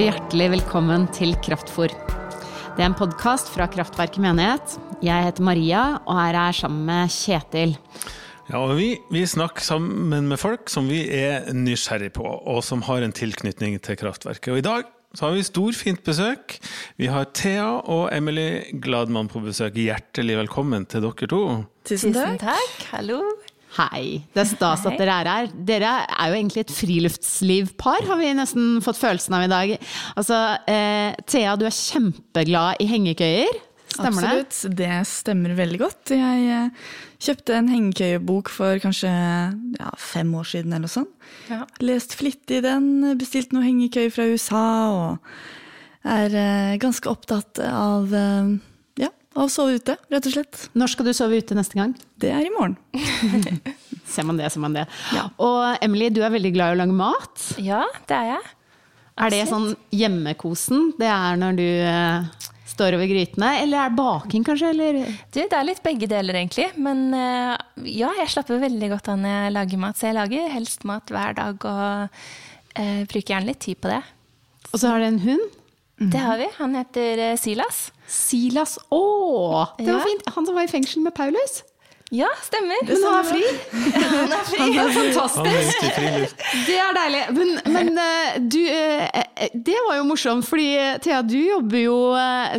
og hjertelig velkommen til Kraftfor. Det er en podkast fra Kraftverket menighet. Jeg heter Maria, og her er sammen med Kjetil. Ja, og vi, vi snakker sammen med folk som vi er nysgjerrig på, og som har en tilknytning til kraftverket. Og i dag så har vi storfint besøk. Vi har Thea og Emily Gladmann på besøk. Hjertelig velkommen til dere to. Tusen takk. Tusen takk. Hallo. Hei. Det er stas at dere er her. Dere er jo egentlig et friluftslivpar, har vi nesten fått følelsen av i dag. Altså, eh, Thea, du er kjempeglad i hengekøyer. Stemmer det? Absolutt, det stemmer veldig godt. Jeg eh, kjøpte en hengekøyebok for kanskje ja, fem år siden eller noe sånt. Ja. Lest flittig i den, bestilt noe hengekøy fra USA og er eh, ganske opptatt av eh, av å sove ute, rett og slett. Når skal du sove ute neste gang? Det er i morgen. Ser man det, ser man det. Ja. Og Emily, du er veldig glad i å lage mat. Ja, det er jeg. Er det sånn hjemmekosen? Det er når du eh, står over grytene? Eller er det baking, kanskje? Eller? Du, det er litt begge deler, egentlig. Men eh, ja, jeg slapper veldig godt av når jeg lager mat. Så jeg lager helst mat hver dag og eh, bruker gjerne litt tid på det. Og så har du en hund. Det har vi. Han heter eh, Silas. Silas. Å, det var fint! Han som var i fengsel med Paulus. Ja, stemmer. Men han er fri. Han er fri. Han er fantastisk. Han. Det er deilig. Men, men eh, du eh, Det var jo morsomt, fordi Thea, du jobber jo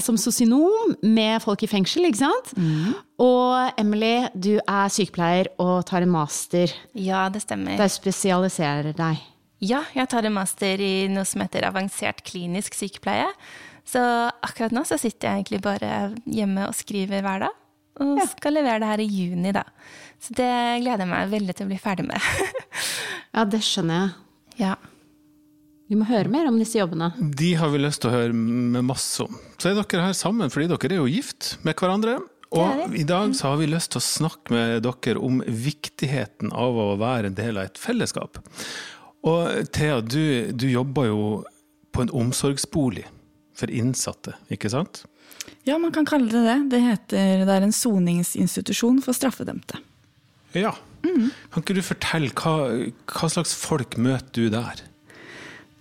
som sosionom med folk i fengsel, ikke sant? Og Emily, du er sykepleier og tar en master. Ja, det stemmer. Der spesialiserer deg. Ja, jeg tar en master i noe som heter avansert klinisk sykepleie. Så akkurat nå så sitter jeg egentlig bare hjemme og skriver hver dag. Og skal levere det her i juni, da. Så det gleder jeg meg veldig til å bli ferdig med. Ja, det skjønner jeg. ja. Vi må høre mer om disse jobbene. De har vi lyst til å høre med masse om. Så er dere her sammen fordi dere er jo gift med hverandre. Og i dag så har vi lyst til å snakke med dere om viktigheten av å være en del av et fellesskap. Og Thea, du, du jobber jo på en omsorgsbolig for innsatte, ikke sant? Ja, man kan kalle det det. Det, heter, det er en soningsinstitusjon for straffedømte. Ja. Kan ikke du fortelle hva, hva slags folk møter du der?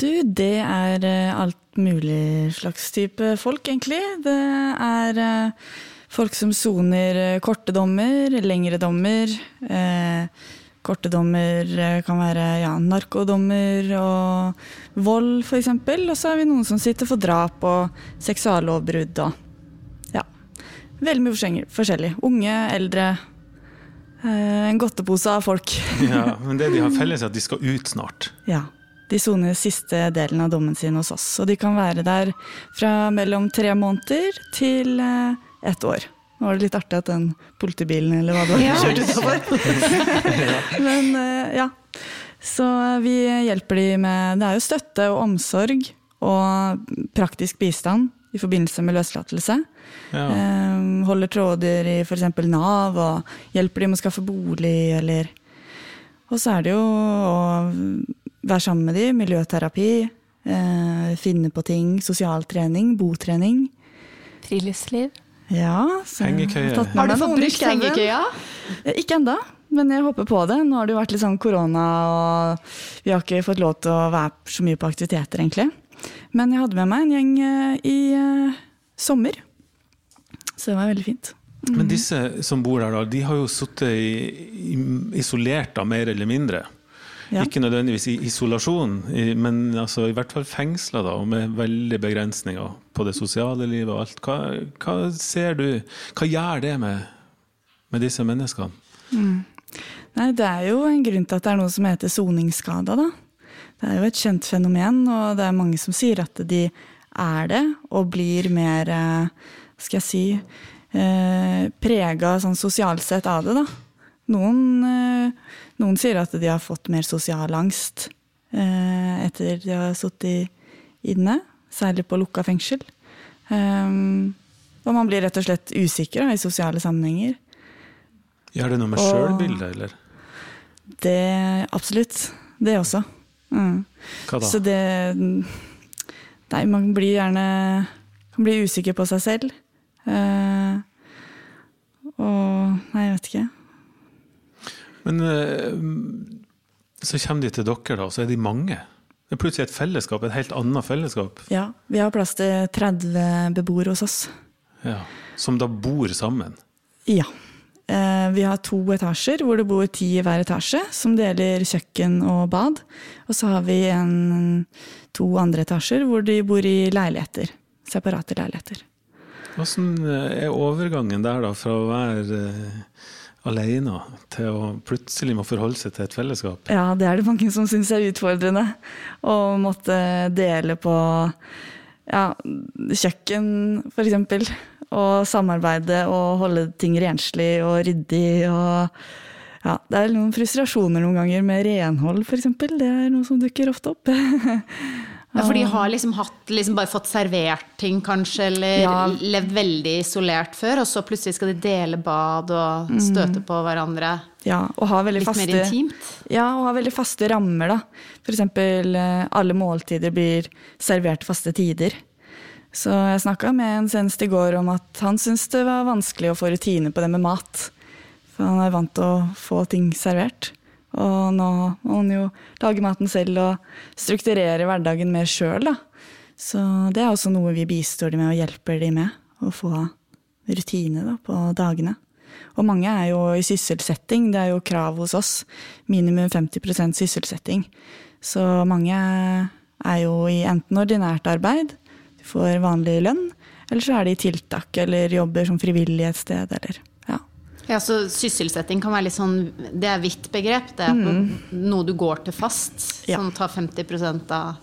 Du, det er eh, alt mulig slags type folk, egentlig. Det er eh, folk som soner eh, korte dommer, lengre dommer. Eh, korte dommer eh, kan være ja, narkodommer og vold, f.eks. Og så har vi noen som sitter for drap og seksuallovbrudd og ja. Veldig mye forskjellig. Unge, eldre. Eh, en godtepose av folk. Ja, men det de har felles, er at de skal ut snart. Ja. De soner siste delen av dommen sin hos oss. Og de kan være der fra mellom tre måneder til eh, ett år. Nå var det litt artig at den politibilen eller hva det var, kjørte utover. Men eh, ja. Så vi hjelper de med Det er jo støtte og omsorg og praktisk bistand i forbindelse med løslatelse. Ja. Eh, holder tråder i f.eks. Nav og hjelper de med å skaffe bolig eller Og så er det jo å være sammen med de, miljøterapi, eh, finne på ting, sosialtrening, botrening. Friluftsliv. Ja, så Hengekøye. Har du fått brukt hengekøya? Eh, Ikke enda, men jeg håper på det. Nå har det jo vært litt sånn korona, og vi har ikke fått lov til å være så mye på aktiviteter, egentlig. Men jeg hadde med meg en gjeng eh, i eh, sommer, så det var veldig fint. Men disse som bor der, da, de har jo sittet isolert, da, mer eller mindre. Ja. Ikke nødvendigvis i isolasjon, men altså, i hvert fall fengsla, da, og med veldig begrensninger på det sosiale livet og alt. Hva, hva ser du Hva gjør det med, med disse menneskene? Nei, det er jo en grunn til at det er noe som heter soningsskada, da. Det er jo et kjent fenomen, og det er mange som sier at de er det, og blir mer, eh, hva skal jeg si, eh, prega sånn sosialt sett av det, da. Noen, eh, noen sier at de har fått mer sosial angst eh, etter de har sittet inne, særlig på lukka fengsel. Um, og man blir rett og slett usikker da, i sosiale sammenhenger. Gjør det noe med sjølbildet, eller? Det Absolutt. Det også. Mm. Hva da? Så det Nei, man blir gjerne Kan bli usikker på seg selv. Uh, og Nei, jeg vet ikke. Men uh, så kommer de til dere, da, så er de mange. Det er plutselig et fellesskap, et helt annet fellesskap, Ja, vi har plass til 30 beboere hos oss. ja. som da bor sammen. Ja. Eh, Vi har to etasjer hvor det bor ti i hver etasje, som deler kjøkken og bad. Og så har vi en, to andre etasjer hvor de bor i leiligheter. Separate leiligheter. Hvordan eh, er overgangen der da, fra å være eh, alene til å plutselig må forholde seg til et fellesskap? Ja, det er det mange som syns er utfordrende. Å måtte dele på ja, kjøkken, eksempel. Og samarbeide og holde ting renslig og ryddig. Og ja, det er noen frustrasjoner noen ganger med renhold, eksempel. Det er noe som dukker ofte opp. Ja, for de har liksom hatt, liksom bare fått servert ting, kanskje, eller Ja. levd veldig isolert før, og så plutselig skal de dele bad og støte på hverandre. Ja, og ha veldig Litt faste, mer intimt. Ja, og ha veldig faste rammer, da. Eksempel eh, alle måltider blir servert faste tider. Så jeg snakka med en senest i går om at han syntes det var vanskelig å få rutine på det med mat. For han er vant til å få ting servert. Og nå må hun jo lage maten selv og strukturere hverdagen mer sjøl. Så det er også noe vi bistår dem med og hjelper dem med. Å få rutine da, på dagene. Og mange er jo i sysselsetting, det er jo krav hos oss. Minimum 50% sysselsetting. Så mange er jo i enten ordinært arbeid, de får vanlig lønn, eller så er de i tiltak eller jobber som frivillig et sted, eller ja. Så Sysselsetting kan være litt sånn Det er vidt begrep. Det er mm. noe du går til fast, Ja. som tar 50% av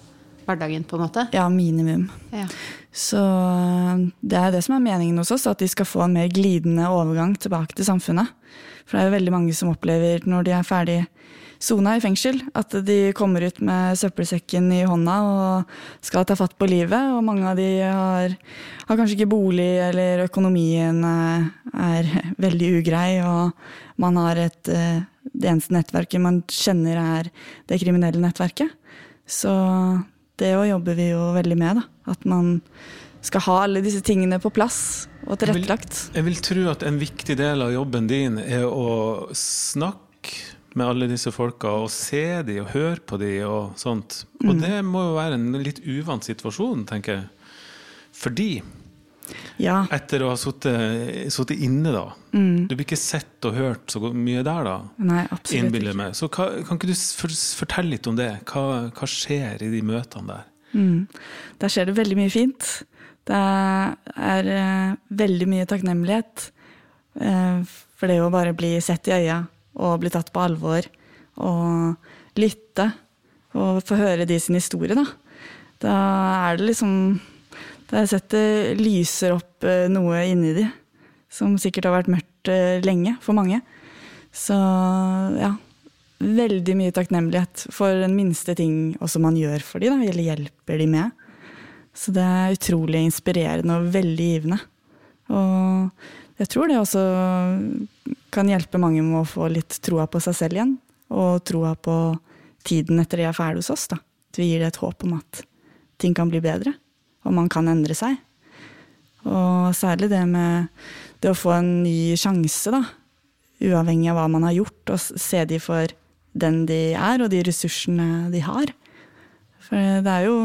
hverdagen, på en måte. ja, minimum. Ja. Så det er det som er meningen hos oss, at de skal få en mer glidende overgang tilbake til samfunnet. For det er jo veldig mange som opplever når de er ferdig sona i fengsel, at de kommer ut med søppelsekken i hånda og skal ta fatt på livet. Og mange av de har, har kanskje ikke bolig, eller økonomien eh, er veldig ugrei, og man har et eh, Det eneste nettverket man kjenner, er det kriminelle nettverket. Så det òg jobber vi jo veldig med, da. At man skal ha alle disse tingene på plass og tilrettelagt. Jeg vil tro at en viktig del av jobben din er å snakke med alle disse folka, og se de og høre på de og sånt. Og Mm. det må jo være en litt uvant situasjon, tenker jeg. Fordi, Ja. etter å ha sittet inne, da Mm. Du blir ikke sett og hørt så mye der, da. Nei, absolutt meg. Så hva, kan ikke du fortelle litt om det? Hva, hva skjer i de møtene der? Mm. Der skjer det veldig mye fint. Det er eh, veldig mye takknemlighet eh, for det å bare bli sett i øya og bli tatt på alvor og lytte og få høre de sin historie, da. Da er det liksom Da har jeg sett det lyser opp eh, noe inni de som sikkert har vært mørkt eh, lenge for mange. Så ja, veldig mye takknemlighet for den minste ting også man gjør for dem, da, eller hjelper de med. Så det er utrolig inspirerende og veldig givende. Og jeg tror det også kan hjelpe mange med å få litt troa på seg selv igjen. Og troa på tiden etter de er ferdig hos oss. da. At vi gir det et håp om at ting kan bli bedre. Og man kan endre seg. Og særlig det med det å få en ny sjanse, da. Uavhengig av hva man har gjort, og se de for den de er, og de ressursene de har. For det er jo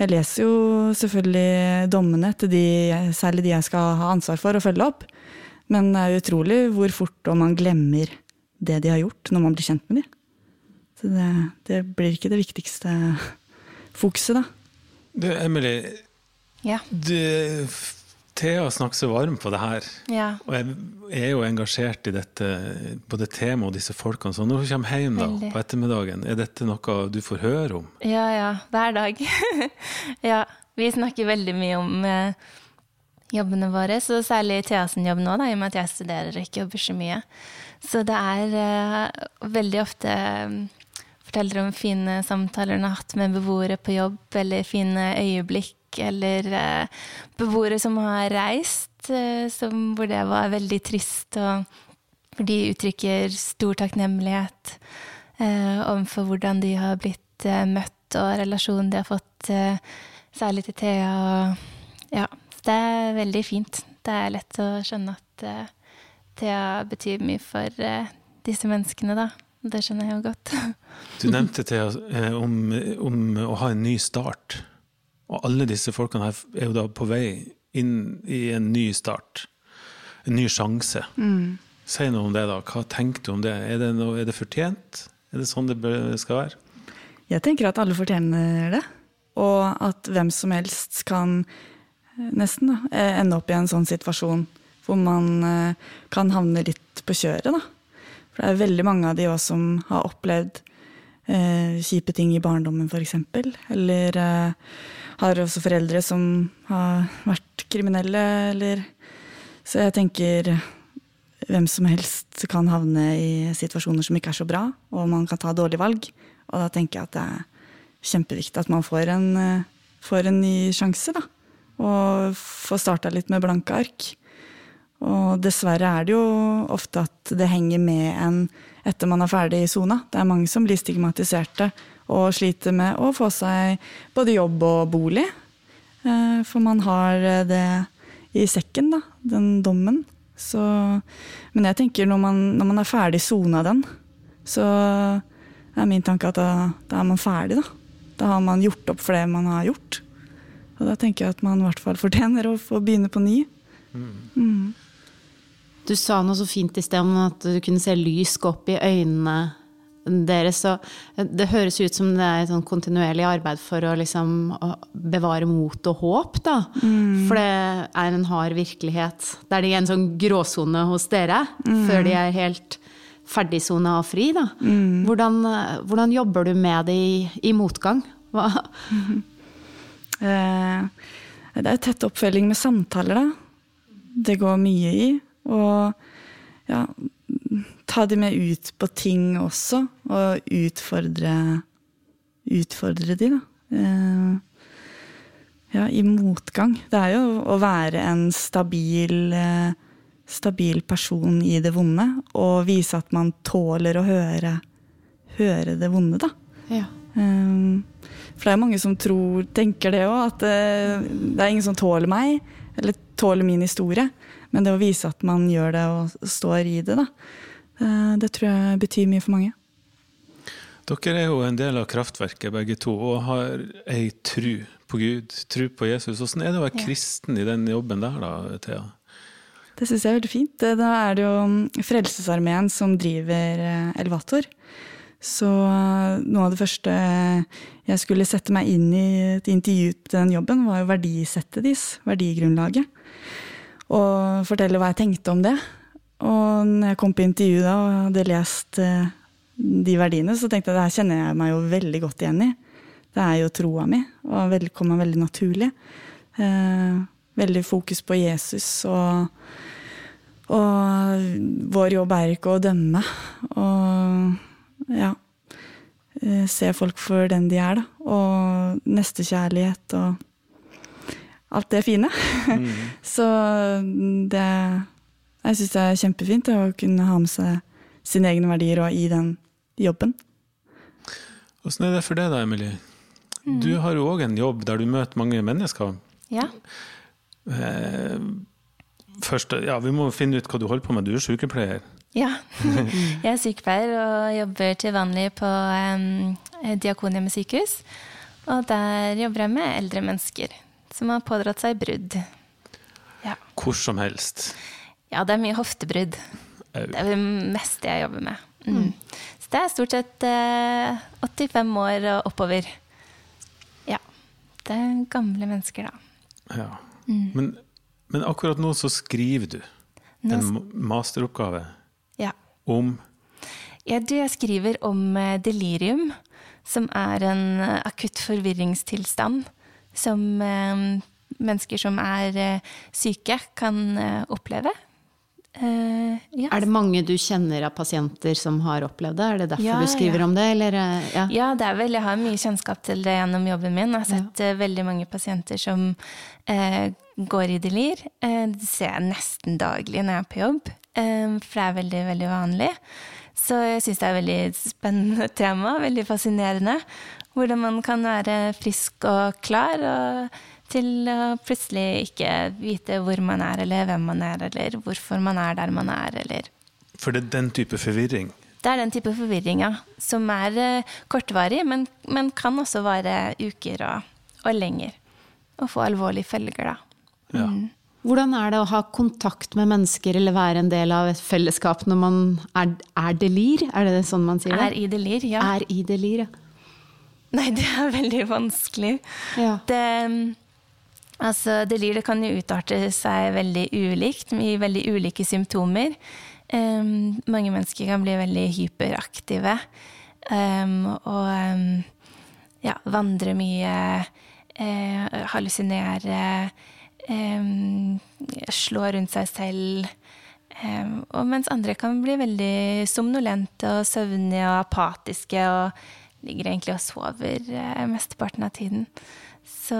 Jeg leser jo selvfølgelig dommene til de, særlig de jeg skal ha ansvar for å følge opp. Men det er utrolig hvor fort og man glemmer det de har gjort, når man blir kjent med dem. Så det, det blir ikke det viktigste fokuset, da. Du, Emily, Ja. du, Thea snakker så varm på det her. ja. Og jeg er jo engasjert i dette, både temaet og disse folkene. Så når du kommer hjem da, på ettermiddagen, er dette noe du får høre om? Ja, ja. Hver dag. ja. Vi snakker veldig mye om eh, jobbene våre, så særlig Thea sin jobb nå, da, i og med at jeg studerer og ikke jobber så mye. Så det er uh, veldig ofte eh, forteller om fine samtaler hun har hatt med beboere på jobb, eller fine øyeblikk, eller uh, beboere som har reist, uh, som, hvor det var veldig trist, og hvor de uttrykker stor takknemlighet overfor hvordan de har blitt møtt, og relasjonen de har fått, særlig til Thea. Og, ja, det er veldig fint. Det er lett å skjønne at uh, Thea betyr mye for uh, disse menneskene, da. det skjønner jeg jo godt. Du nevnte Thea, eh, om, om å ha en ny start. Og alle disse folkene her er jo da på vei inn i en ny start. En ny sjanse. Si noe om det, da. Hva tenker du om det? Er det, noe, er det fortjent? Er det sånn det skal være? Jeg tenker at alle fortjener det. Og at hvem som helst kan eh, nesten da, eh, ende opp i en sånn situasjon hvor man eh, kan havne litt på kjøret. Da. For det er veldig mange av de også som har opplevd eh, kjipe ting i barndommen, f.eks. Eller eh, har også foreldre som har vært kriminelle, eller Så jeg tenker hvem som helst kan havne i situasjoner som ikke er så bra, og man kan ta dårlige valg. Og da tenker jeg at det er kjempeviktig at man får en, eh, får en ny sjanse, da. Og få starta litt med blanke ark. Og dessverre er det jo ofte at det henger med en etter man er ferdig i sona. Det er mange som blir stigmatiserte og sliter med å få seg både jobb og bolig. Eh, For man har eh, det i sekken, da, den dommen. Så, men jeg tenker når man, når man er ferdig sona den, så er min tanke at da, da er man ferdig, da. Da har man gjort opp for det man har gjort. Og da tenker jeg at man i hvert fall fortjener å få begynne på ny. Du sa noe så fint i sted om at du kunne se lys gå opp i øynene deres. Så det høres ut som det er et sånn kontinuerlig arbeid for å liksom å bevare mot og håp, da. For det er en hard virkelighet det er en sånn gråsone hos dere, før de er helt ferdigsona og fri, da. Hvordan, hvordan jobber du med det i, i motgang? Hva? Eh, det er tett oppfølging med samtaler, da. Det går mye i. Og ja, ta de med ut på ting også, og utfordre, utfordre de, da. Eh, ja, i motgang. Det er jo å være en stabil, eh, stabil person i det vonde, og vise at man tåler å høre, høre det vonde, da. Ja. Um, for det er mange som tror, tenker det òg, at eh, det er ingen som tåler meg, eller tåler min historie. Men det å vise at man gjør det og står i det, da, eh, det tror jeg betyr mye for mange. Dere er jo en del av kraftverket begge to, og har ei tru på Gud, tru på Jesus. Hvordan er det å være kristen i den jobben der, da, Thea? Det syns jeg er veldig fint. Da er det jo mm, Frelsesarmeen som driver eh, Elevator. Så eh, noe av det første jeg skulle sette meg inn i et intervju til den jobben, var jo verdisettet deres, verdigrunnlaget. Og fortelle hva jeg tenkte om det. Og når jeg kom på intervju da og hadde lest eh, de verdiene, så tenkte jeg det her kjenner jeg meg jo veldig godt igjen i. Det er jo troa mi, og velkommen veldig naturlig. Eh, veldig fokus på Jesus og og vår jobb er ikke å dømme. Og ja eh, Se folk for den de er, da. Og nestekjærlighet og alt det fine. Så det Jeg syns det er kjempefint å kunne ha med seg sine egne verdier og i den jobben. Hvordan er det for deg da, Emilie? Du har jo òg en jobb der du møter mange mennesker. Ja. Eh, først, ja, Vi må finne ut hva du holder på med. Du er sykepleier. Ja. Jeg er sykepleier og jobber til vanlig på um, Diakonhjemmet sykehus. Og der jobber jeg med eldre mennesker som har pådratt seg brudd. Ja. Hvor som helst. ja, det er mye hoftebrudd. Au. Det er det meste jeg jobber med. Mm. Så det er stort sett eh, 85 år og oppover. Ja. Det er gamle mennesker, da. Ja. Men, men akkurat nå så skriver du Nå en masteroppgave. Om Ja, du, jeg skriver om eh, delirium, som er en eh, akutt forvirringstilstand som eh, mennesker som er eh, syke, kan eh, oppleve. Uh, yes. Er det mange du kjenner av pasienter som har opplevd det? Er det derfor Ja, du skriver ja. om det, eller? Ja. Ja, det er vel, jeg har mye kjennskap til det gjennom jobben min. Jeg har sett uh, veldig mange pasienter som uh, går i delir. Eh, det ser jeg nesten daglig når jeg er på jobb, for det er veldig, veldig vanlig. Så jeg syns det er et veldig spennende tema, veldig fascinerende. Hvordan man kan være frisk og klar, og til å plutselig ikke vite hvor man er, eller hvem man er, eller hvorfor man er der man er, eller For det er den type forvirring det er den type forvirring, ja. som er eh, kortvarig, men, men, kan også vare uker og, og lenger. Og få alvorlige følger, da. Ja. Hvordan er det å ha kontakt med mennesker eller være en del av et fellesskap når man er, er delir? Er det sånn man sier det? Er i delir, ja. Er i delir, ja. Nei, det er veldig vanskelig. Ja. Det, altså, delir det kan jo utarte seg veldig ulikt, i veldig ulike symptomer. Um, mange mennesker kan bli veldig hyperaktive um, og um, ja, vandre mye, uh, hallusinere, slå rundt seg selv. og mens andre kan bli veldig somnolente og søvnige og apatiske og ligger egentlig og sover uh, mesteparten av tiden. Så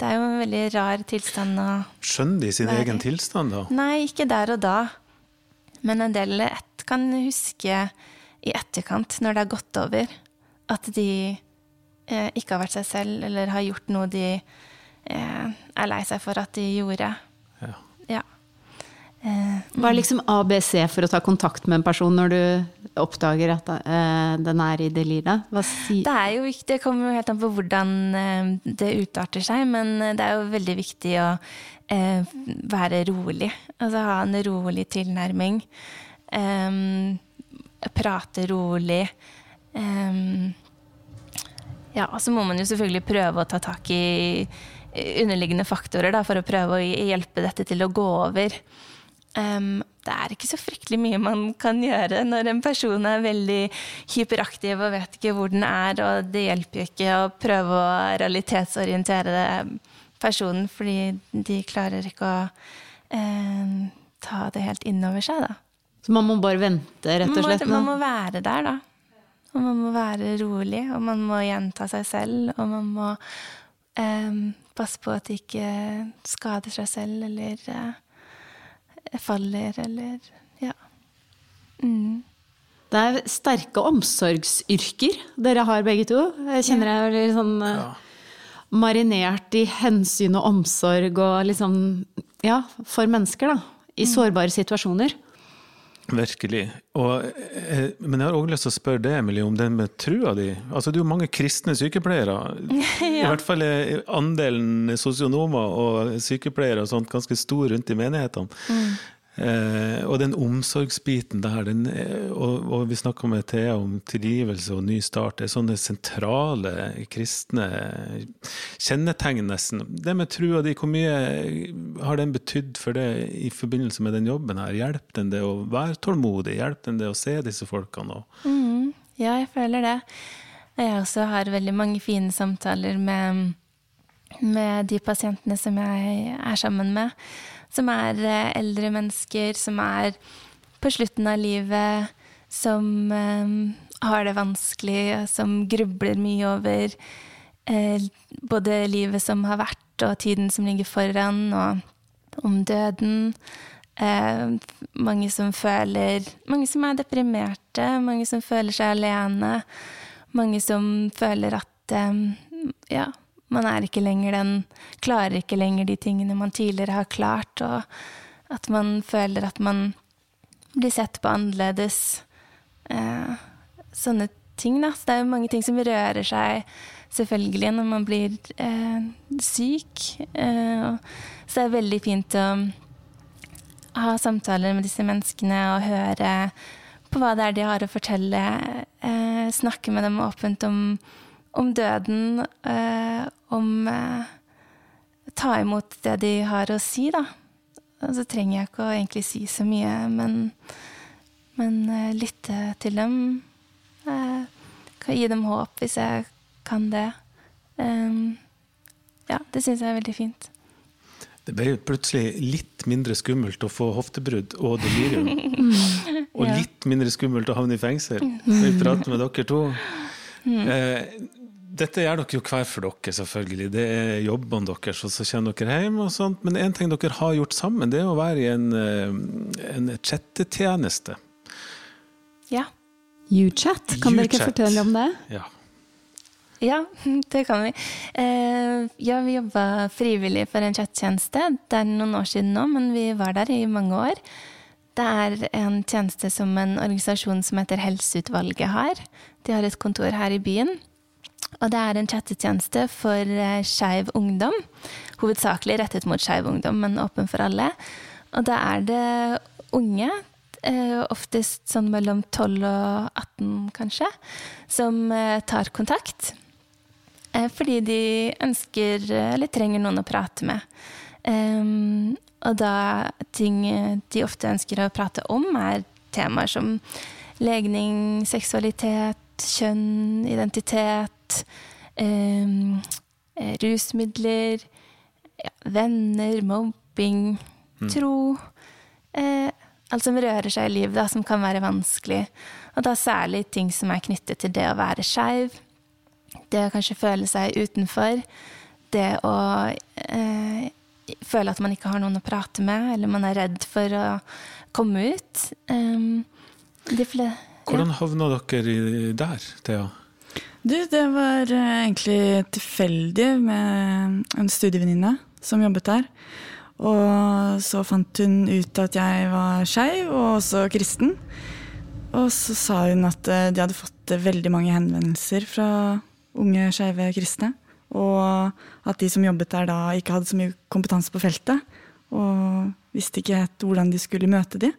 det er jo en veldig rar tilstand å Skjønner de sin egen tilstand, da? Nei, ikke der og da. Men en del et kan huske i etterkant, når det har gått over, at de eh, ikke har vært seg selv, eller har gjort noe de eh, er lei seg for at de gjorde. Ja. Ja. Eh, Hva er liksom ABC for å ta kontakt med en person når du oppdager at eh, den er i deliret? Si det er jo viktig, det kommer jo helt an på hvordan eh, det utarter seg, men eh, det er jo veldig viktig å eh, være rolig. Altså ha en rolig tilnærming. Prate rolig. Ja, og så må man jo selvfølgelig prøve å ta tak i underliggende faktorer da, for å prøve å hjelpe dette til å gå over. Um, det er ikke så fryktelig mye man kan gjøre når en person er veldig hyperaktiv og vet ikke hvor den er, og det hjelper jo ikke å prøve å realitetsorientere personen, fordi de klarer ikke å eh, ta det helt innover seg, da. Så man må bare vente, rett og slett? Man må, man må være der, da. Og man må være rolig, og man må gjenta seg selv, og man må eh, passe på at de ikke skader seg selv eller eh, faller eller Ja. Mm. Det er sterke omsorgsyrker dere har begge to. Jeg kjenner jeg er litt sånn ja. marinert i hensyn og omsorg og liksom Ja, for mennesker, da. I sårbare situasjoner. Virkelig. Og, eh, men jeg har også lyst til å spørre deg, Emilie, om den med trua di. Altså, det er jo mange kristne sykepleiere. I hvert fall er andelen sosionomer og sykepleiere og sånt ganske stor rundt i menighetene. Eh, og den omsorgsbiten der, den, er- og, og vi snakka med Thea om tilgivelse og ny start, det er sånne sentrale kristne kjennetegn, nesten. Det med trua di, hvor mye har den betydd for det i forbindelse med den jobben her? Hjelp den det å være tålmodig? Hjelp den det å se disse folkene? Mm, ja, jeg føler det. Jeg også har veldig mange fine samtaler med, med de pasientene som jeg er sammen med. Som er eh, eldre mennesker, som er på slutten av livet, som eh, har det vanskelig, som grubler mye over eh, både livet som har vært, og tiden som ligger foran, og om døden. Mange som føler Mange som er deprimerte, mange som føler seg alene. Mange som føler at ja, man er ikke lenger den Klarer ikke lenger de tingene man tidligere har klart, og at man føler at man blir sett på annerledes. Eh, sånne ting, da. Så det er jo mange ting som rører seg, selvfølgelig, når man blir eh, syk. Eh, så det er veldig fint å ha samtaler med disse menneskene og høre på hva det er de har å fortelle. Eh, snakke med dem åpent om, om døden, eh, om eh, Ta imot det de har å si, da. Og så trenger jeg ikke å egentlig si så mye, men, men eh, lytte til dem. Eh, kan gi dem håp hvis jeg kan det. Eh, ja, det syns jeg er veldig fint. det ble plutselig litt mindre skummelt å få hoftebrudd og delirium. og litt mindre skummelt å havne i fengsel. Vi prater med dere to. Eh, dette gjør dere jo hver for dere, selvfølgelig. Det er jobbene deres, og så kommer dere hjem. og sånt. Men en ting dere har gjort sammen, det er å være i en, eh, en chattetjeneste. Ja. UChat, kan dere ikke fortelle om det? Ja. Ja, det kan vi. Eh, ja, vi jobba frivillig for en chattjeneste. Det er noen år siden nå, men vi var der i mange år. Det er en tjeneste som en organisasjon som heter Helseutvalget har. De har et kontor her i byen. Og det er en chattetjeneste for eh, skeiv ungdom. Hovedsakelig rettet mot skeiv ungdom, men åpen for alle. Og da er det unge, eh, oftest sånn mellom 12 og 18 kanskje, som eh, tar kontakt. Fordi de ønsker eller trenger noen å prate med. Um, og da ting de ofte ønsker å prate om, er temaer som legning, seksualitet, kjønn, identitet, um, rusmidler, ja, venner, mobbing, mm. tro. Eh, alt som rører seg i livet, da, som kan være vanskelig. Og da særlig ting som er knyttet til det å være skeiv. Det å kanskje føle seg utenfor. Det å eh, føle at man ikke har noen å prate med, eller man er redd for å komme ut. Um, Hvordan havna dere der, Thea? Du, det var eh, egentlig tilfeldig med en studievenninne som jobbet der. Og så fant hun ut at jeg var skeiv, og også kristen. Og så sa hun at eh, de hadde fått veldig mange henvendelser fra unge skeive kristne. Og at de som jobbet der da ikke hadde så mye kompetanse på feltet. Og visste ikke helt hvordan de skulle møte de.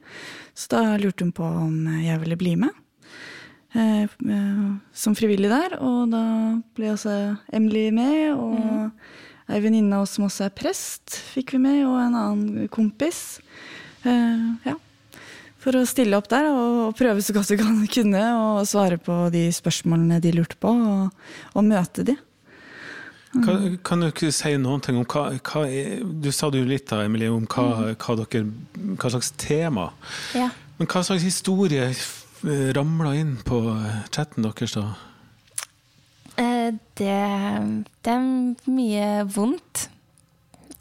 Så da lurte hun på om jeg ville bli med. Eh, eh, som frivillig der. Og da ble også Emily med. Og mm. ei venninne av oss som også er prest, fikk vi med. Og en annen kompis. Uh, ja. For å stille opp der og prøve så godt vi kan kunne og svare på de spørsmålene de lurte på, og, og møte de. Kan, kan, du ikke si noen ting om hva, hva er, Du sa du litt da, Emilie, om hva, mm. hva, dere, hva slags tema. Ja. Men hva slags historie ramla inn på chatten deres da? Eh, det, det er mye vondt.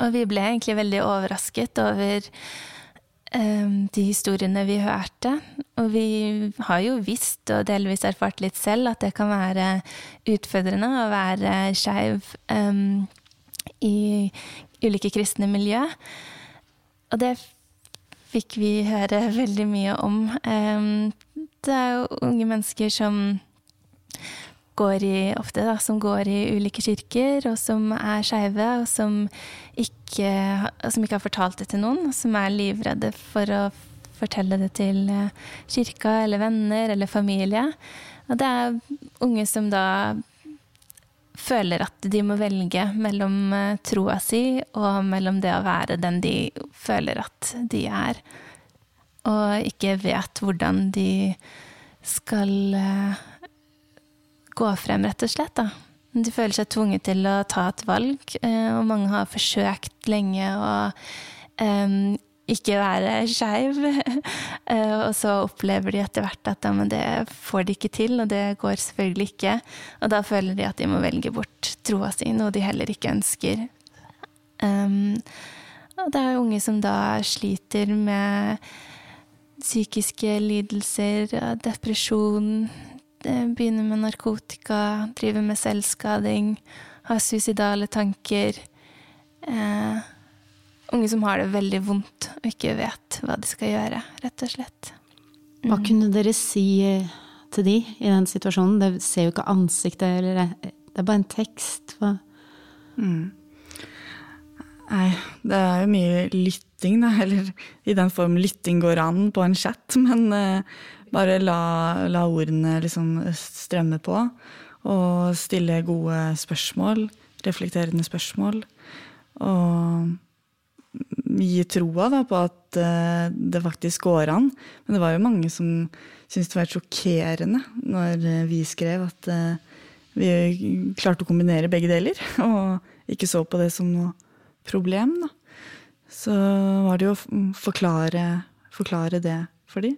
Og vi ble egentlig veldig overrasket over Ehm, de historiene vi hørte. Og vi har jo visst, og delvis erfart litt selv, at det kan være utfordrende å være skeiv um, i ulike kristne miljø. Og det fikk vi høre veldig mye om. Um, det er jo unge mennesker som går i, ofte da, som går i ulike kirker, og som er skeive, og som ikke, som ikke, har fortalt det til noen, og som er livredde for å fortelle det til eh, kirka eller venner eller familie. Og det er unge som da føler at de må velge mellom eh, troa si og mellom det å være den de føler at de er, og ikke vet hvordan de skal eh, gå frem, rett og slett. Da. De føler seg tvunget til å ta et valg, eh, og mange har forsøkt lenge å um, ikke være skeiv. Og så opplever de etter hvert at ja, det får de ikke til, og det går selvfølgelig ikke. Og da føler de at de må velge bort troa si, noe de heller ikke ønsker. Um, og det er unge som da sliter med psykiske lidelser, depresjon, Eh, begynner med narkotika, driver med selvskading, har suicidale tanker. Eh, unge som har det veldig vondt og ikke vet hva de skal gjøre, rett og slett. Mm. Hva kunne dere si eh, til de i den situasjonen? Det ser jo ikke ansiktet, eller det er bare en tekst. Hva? Mm. Nei, det er jo mye lytting, da. Eller i den form lytting går an på en chat. Men uh, bare la, la ordene liksom strømme på, og stille gode spørsmål, reflekterende spørsmål. Og gi troa da, på at uh, det faktisk går an. Men det var jo mange som syntes det var sjokkerende når uh, vi skrev at uh, vi klarte å kombinere begge deler, og ikke så på det som noe problem. Da. Så var det jo å forklare, forklare det for dem.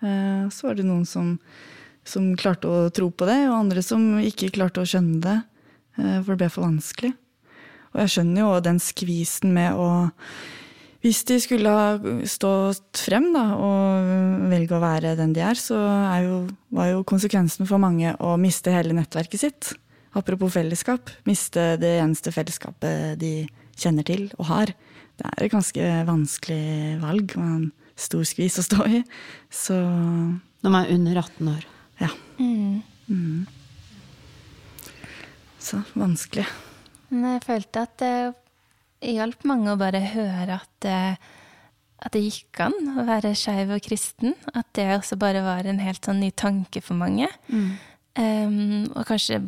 Eh, så var det noen som, som, klarte å tro på det, og andre som ikke klarte å skjønne det, eh, for det ble for vanskelig. Og jeg skjønner jo den skvisen med å Hvis de skulle ha stått frem da, og velge å være den de er, så er jo, var jo konsekvensen for mange å miste hele nettverket sitt. Apropos fellesskap. Miste det eneste fellesskapet de kjenner til og har. Det er et ganske vanskelig valg. Man stor skvis å stå i. Så Når man er under 18 år. ja. Mm. Så vanskelig. Men jeg følte at det hjalp mange å bare høre at, eh, at det gikk an å være skeiv og kristen. At det også bare var en helt sånn ny tanke for mange. Um, og kanskje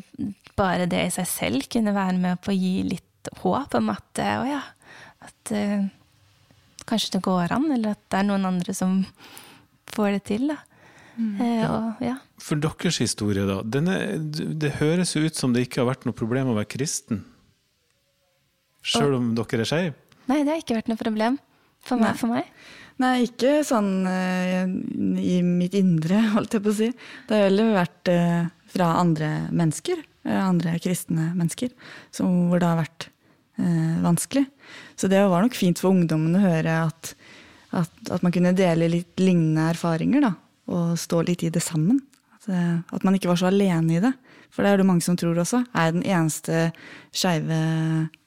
bare det i seg selv kunne være med på å gi litt håp om at eh, å ja, at uh, kanskje det går an, eller at det er noen andre som får det til. da. Eh, og, ja. For deres historie, da. Denne, det høres jo ut som det ikke har vært noe problem å være kristen. Sjøl om dere er skeive. Nei, det har ikke vært noe problem for meg. For meg. Nei, ikke sånn eh, i mitt indre, holdt jeg på å si. Det har heller vært eh, fra andre mennesker, eh, andre kristne mennesker, som, hvor det har vært eh, vanskelig. Så det var nok fint for ungdommen å høre at, at, at man kunne dele litt lignende erfaringer, da. Og stå litt i det sammen. At, eh, at man ikke var så alene i det. For det er det mange som tror også. Er den eneste skeive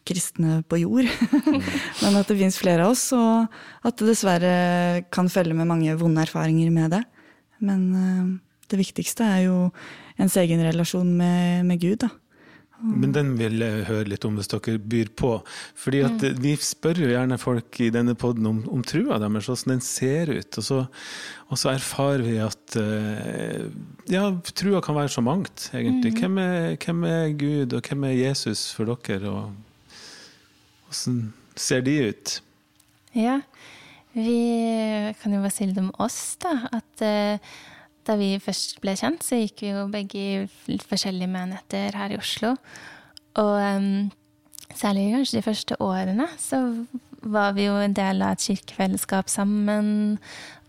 kristne på jord? Men at det fins flere av oss, og at det dessverre kan følge med mange vonde erfaringer med det. Men eh, det viktigste er jo ens egen relasjon med, med Gud, da. Men den vil jeg høre litt om hvis dere byr på. Fordi at Vi spør jo gjerne folk i denne poden om, om trua deres, hvordan den ser ut. Og så, og så erfarer vi at eh, ja, trua kan være så mangt, egentlig. Hvem, er, hvem er Gud, og hvem er Jesus for dere? Og hvordan ser de ut? Ja, vi kan jo bare si litt om oss, da. At eh, da vi først ble kjent, så gikk vi jo begge i forskjellige menigheter her i Oslo. Og um, særlig kanskje de første årene så var vi jo en del av et kirkefellesskap sammen.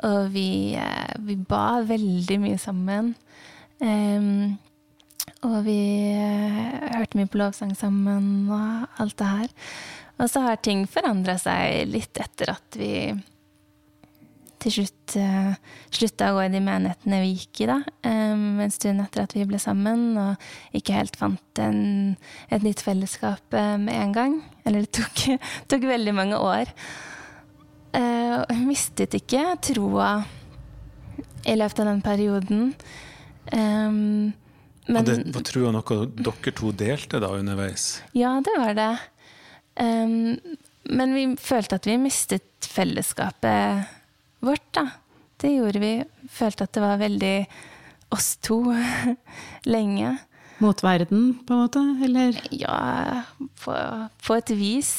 Og vi, uh, vi ba veldig mye sammen. Um, og vi uh, hørte mye på lovsang sammen og alt det her. Og så har ting forandra seg litt etter at vi til slutt uh, slutta å gå i de menighetene vi gikk i, da. Um, en stund etter at vi ble sammen, og ikke helt fant en, et nytt fellesskap uh, med en gang. Eller det tok, tok veldig mange år. Uh, mistet ikke troa i løpet av den perioden. Um, men, og det var trua noe dere to delte da underveis? ja, det var det. Um, men vi følte at vi mistet fellesskapet vårt, da. Det gjorde vi. Følte at det var veldig oss to lenge. Mot verden, på en måte? Eller? Ja, på, på et vis.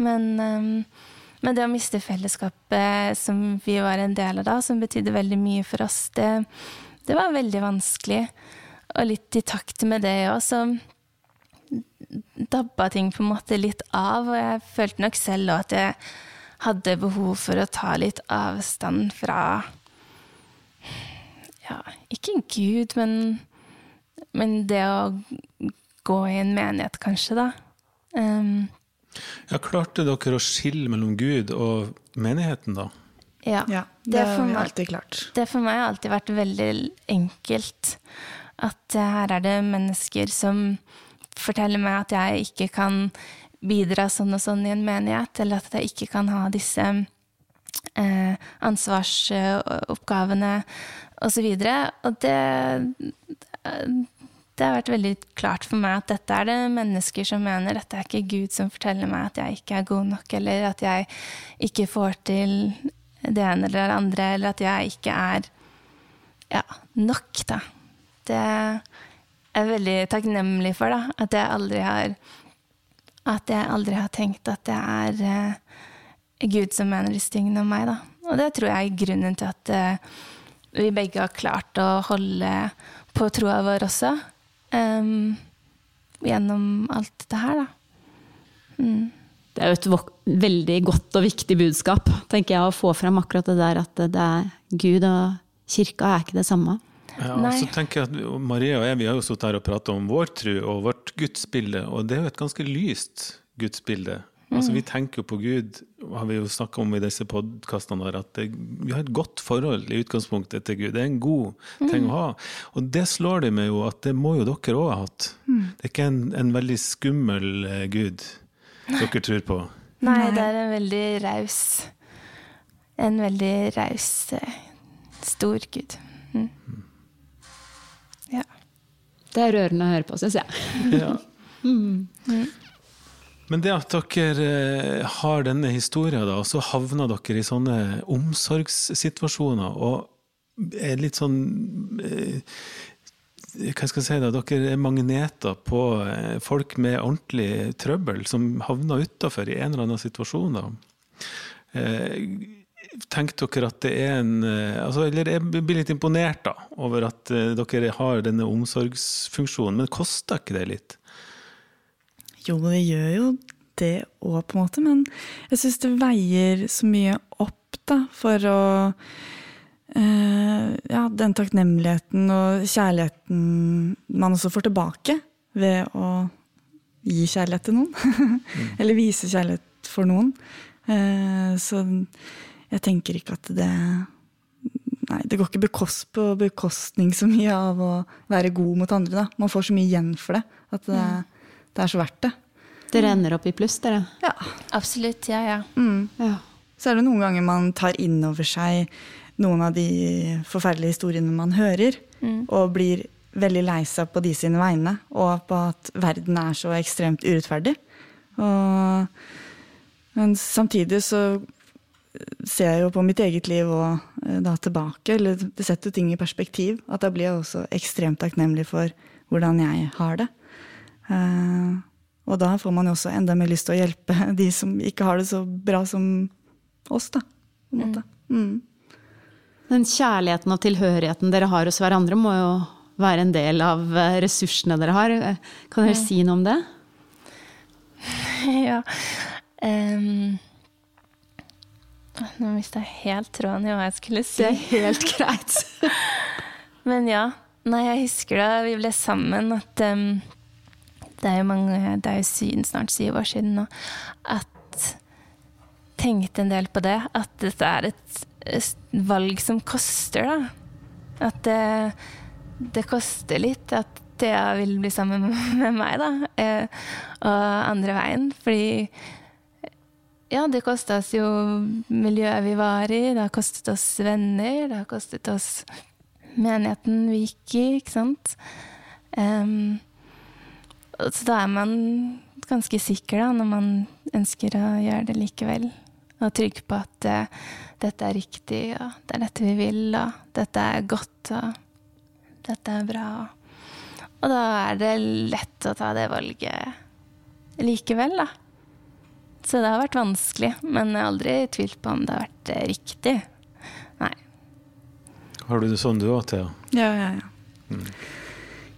Men, um, men det å miste fellesskapet som vi var en del av da, som betydde veldig mye for oss, det, det var veldig vanskelig. Og litt i takt med det òg, så dabba ting på en måte litt av. Og jeg følte nok selv òg at jeg hadde behov for å ta litt avstand fra Ja, ikke Gud, men, men det å gå i en menighet, kanskje, da. Um, Ja, Klarte dere å skille mellom Gud og menigheten, da? ja. Ja, det, Det har vi alltid klart. Det for meg har alltid vært veldig enkelt. At eh, her er det mennesker som forteller meg at jeg ikke kan bidra sånn og sånn i en menighet, eller at jeg ikke kan ha disse eh, ansvarsoppgavene osv. Og det, det har vært veldig klart for meg at dette er det mennesker som mener. Dette er ikke Gud som forteller meg at jeg ikke er god nok, eller at jeg ikke får til det ene eller det andre, eller at jeg ikke er ja, nok, da. Det er jeg veldig takknemlig for, da. At jeg aldri har At jeg aldri har tenkt at det er eh, Gud som mener disse tingene om meg, da. Og det tror jeg er grunnen til at eh, vi begge har klart å holde på troa vår også. Um, gjennom alt det her, da. Mm. Det er jo et veldig godt og viktig budskap, tenker jeg, å få fram akkurat det der at det er Gud og kirka er ikke det samme. Ja, og så tenker jeg at Maria og jeg vi har jo stått her og pratet om vår tro og vårt gudsbilde, og det er jo et ganske lyst gudsbilde. Altså, Mm. vi tenker jo på Gud, har vi jo snakka om i disse podkastene, at det, vi har et godt forhold i utgangspunktet til Gud. Det er en god ting å ha. Og det slår det med jo at det må jo dere òg ha hatt. Det er ikke en, en veldig skummel eh, Gud dere tror på. Nei, det er en veldig raus en veldig raus, eh, stor Gud. Mm. Det er rørende å høre på, syns jeg. Ja. Men det at dere eh, har denne historien, og så havner dere i sånne omsorgssituasjoner, og er litt sånn eh, Hva skal jeg si da, dere er magneter på eh, folk med ordentlig trøbbel, som havner utafor i en eller annen situasjon. da. Tenker dere at det er en altså, Eller jeg blir litt imponert da, over at dere har denne omsorgsfunksjonen, men koster ikke det litt? Jo, det gjør jo det òg, på en måte, men jeg syns det veier så mye opp da, for å eh, Ja, den takknemligheten og kjærligheten man også får tilbake ved å gi kjærlighet til noen. mm. Eller vise kjærlighet for noen. Eh, så jeg tenker ikke at det Nei, det går ikke bekost på bekostning så mye av å være god mot andre. Da. Man får så mye igjen for det. At det, mm det er så verdt det. Dere ender opp i pluss, dere? Ja. Absolutt. Ja, ja. Mm. ja. Så er det noen ganger man tar inn over seg noen av de forferdelige historiene man hører, mm. og blir veldig lei seg på de sine vegne, og på at verden er så ekstremt urettferdig. Og, men samtidig så ser jeg jo på mitt eget liv og eh, da tilbake, eller det setter ting i perspektiv, at da blir jeg også ekstremt takknemlig for hvordan jeg har det. Uh, og da får man jo også enda mer lyst til å hjelpe de som ikke har det så bra som oss, da. På en måte. Mm. Mm. Den kjærligheten og tilhørigheten dere har hos hverandre, må jo være en del av eh, ressursene dere har. Kan dere mm. si noe om det? ja. Um, nå mista jeg helt tråden i hva jeg skulle si. Det er helt greit. Men ja. Nei, jeg husker da vi ble sammen, at um, det er mange, det er jo snart syv år siden nå, at tenkte en del på det. At dette er et valg som koster, da. At det, det koster litt at Thea vil bli sammen med meg, da. Eh, og andre veien. Fordi ja, det kosta oss jo miljøet vi var i, det har kostet oss venner, det har kostet oss menigheten vi gikk i, ikke sant. Um, så da er man ganske sikker, da, når man ønsker å gjøre det likevel. Og trygg på at uh, dette er riktig, og det er dette vi vil, og dette er godt, og dette er bra. Og da er det lett å ta det valget likevel, da. Så det har vært vanskelig, men jeg har aldri tvilt på om det har vært uh, riktig. Nei. Har du det sånn du òg, Thea? Ja, ja, ja. Mm.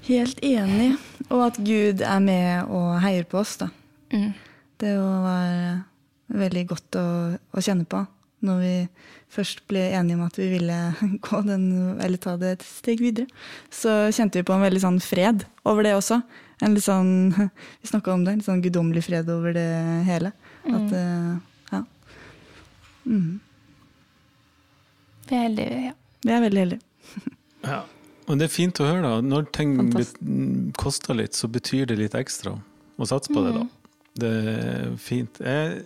Helt enig. Og at Gud er med og heier på oss, da. Mm. Det var veldig godt å, å, kjenne på når vi først ble enige om at vi ville gå den, eller ta det et steg videre. Så kjente vi på en veldig sånn fred over det også. En litt sånn, Vi snakka om det, en litt sånn guddommelig fred over det hele. Mm. At det ja. Mm. Vi er heldige, ja. Vi er veldig heldige. ja. Og det er fint å høre, da. Når ting koster litt, så betyr det litt ekstra å satse på det, da. Mm. Det er fint. Jeg...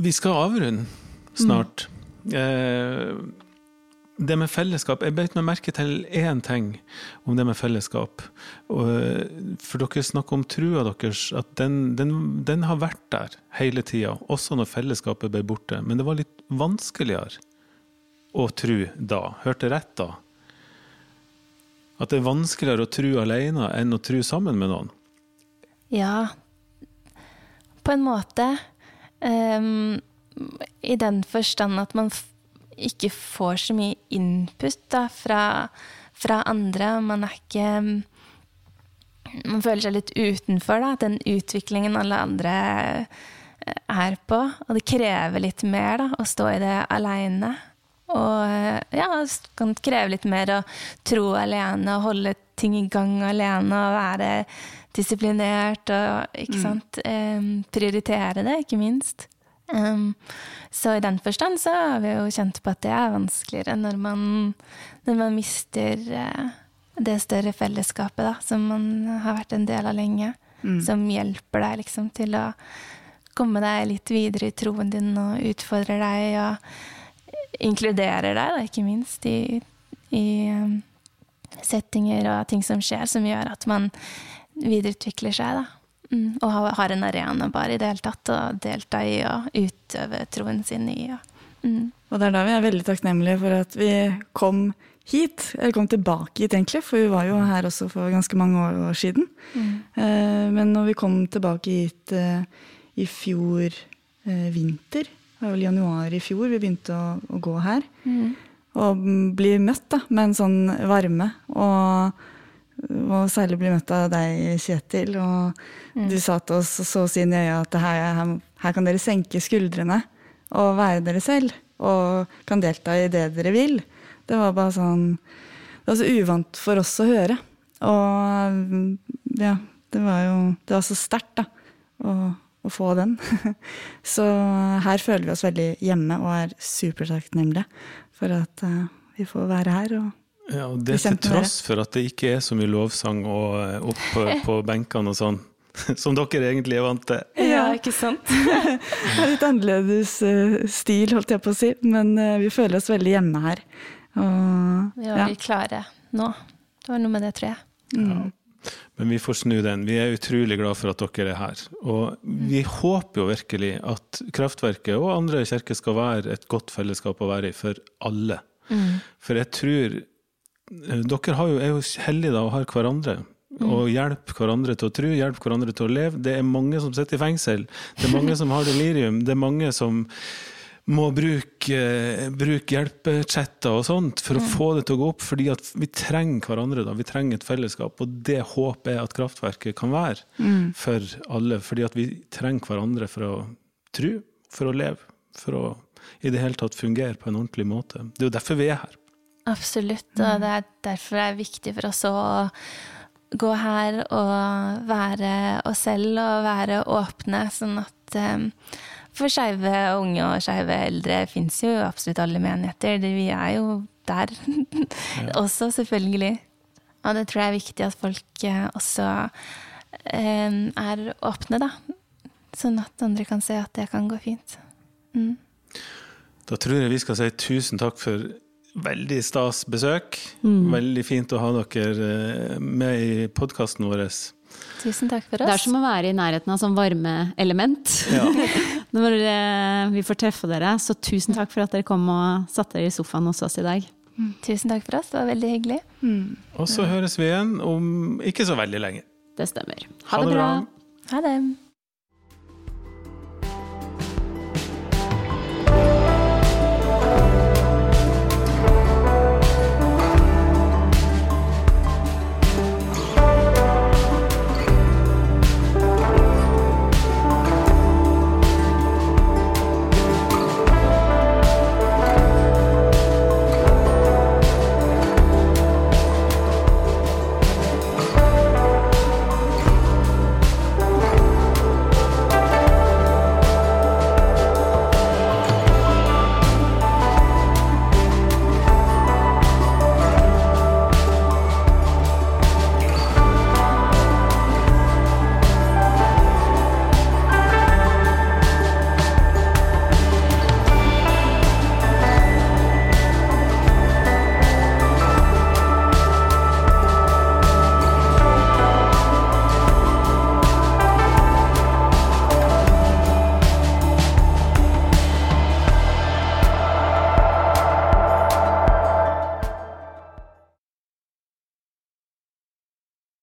Vi skal avrunde snart. Mm. Det med fellesskap Jeg beit meg merke til én ting om det med fellesskap. For dere snakker om trua deres, at den, den, den har vært der hele tida, også når fellesskapet ble borte. Men det var litt vanskeligere å tru da. Hørte rett da? At det er vanskeligere å tru alene enn å tru sammen med noen? Ja, på en måte. Um, I den forstand at man ikke får så mye input da, fra, fra, andre. Man er ikke Man føler seg litt utenfor da, den utviklingen alle andre eh, er på. Og det krever litt mer da, å stå i det aleine. Og eh, ja, kan kreve litt mer å tro alene og holde ting i gang alene og være disiplinert og ikke mm. sant. Um, prioritere det, ikke minst. Um, så i den forstand så har vi jo kjent på at det er vanskeligere når man, når man mister uh, det større fellesskapet da, som man har vært en del av lenge. Mm. Som hjelper deg liksom til å komme deg litt videre i troen din og utfordrer deg og inkluderer deg, da, ikke minst, i, i settinger og ting som skjer, som gjør at man videreutvikler seg. da. Mm, og har en arena bare i det hele tatt å delta i og utøve troen sin i. Og, mm. og det er da vi er veldig takknemlige for at vi kom hit, eller kom tilbake hit egentlig, for vi var jo her også for ganske mange år siden. Mm. Eh, men når vi kom tilbake hit eh, i fjor eh, vinter, det var vel januar i fjor vi begynte å, å gå her, mm. og bli møtt da, med en sånn varme. og og særlig bli møtt av deg, Kjetil. Og mm. du sa til oss så å si i øya at her, her, kan dere senke skuldrene og være dere selv. Og kan delta i det dere vil. Det var bare sånn Det var så uvant for oss å høre. Og ja, det var jo Det var så sterkt, da. Å, å få den. så her føler vi oss veldig hjemme og er supertakknemlige for at uh, vi får være her. og ja, og Det til tross for at det ikke er så mye lovsang og eh, opp på, på benkene og sånn, som dere egentlig er vant til. Ja, ikke sant? det er litt annerledes uh, stil, holdt jeg på å si, men uh, vi føler oss veldig hjemme her. Og, vi var ja. klare nå. Det var noe med det, tror jeg. Mm. Ja. Men vi får snu den. Vi er utrolig glad for at dere er her. Og vi håper jo virkelig at Kraftverket og andre kirker skal være et godt fellesskap å være i for alle. Mm. For jeg tror Eh, dere jo, er jo heldige da, og har hverandre. Mm. Og hjelper hverandre til å tro, hjelper hverandre til å leve. Det er mange som sitter i fengsel. Det er mange som har delirium. Det er mange som må bruke, bruke hjelpechatter og sånt for å mm. få det til å gå opp, fordi at vi trenger hverandre. da, Vi trenger et fellesskap, og det håpet er at kraftverket kan være mm. for alle. Fordi at vi trenger hverandre for å tro, for å leve, for å i det hele tatt fungere på en ordentlig måte. Det er jo derfor vi er her. Absolutt, og mm. det er derfor det er viktig for oss å gå her og være oss selv og være åpne, sånn at um, For skeive unge og skeive eldre fins jo absolutt alle menigheter. Vi er jo der også, selvfølgelig. Og det tror jeg er viktig at folk eh, også um, er åpne, da. Sånn at andre kan se at det kan gå fint. Mm. Da tror jeg vi skal si tusen takk for Veldig stas besøk. Mm. Veldig fint å ha dere eh, med i podkasten vår. Tusen takk for oss. Det er som å være i nærheten av sånn varmeelement. Ja. Når eh, vi får treffe dere. Så tusen takk for at dere kom og satte dere i sofaen hos oss i dag. Mm. Tusen takk for oss, det var veldig hyggelig. Mm. Og så høres vi igjen om ikke så veldig lenge. Det stemmer. Ha, ha det bra. bra. Ha det.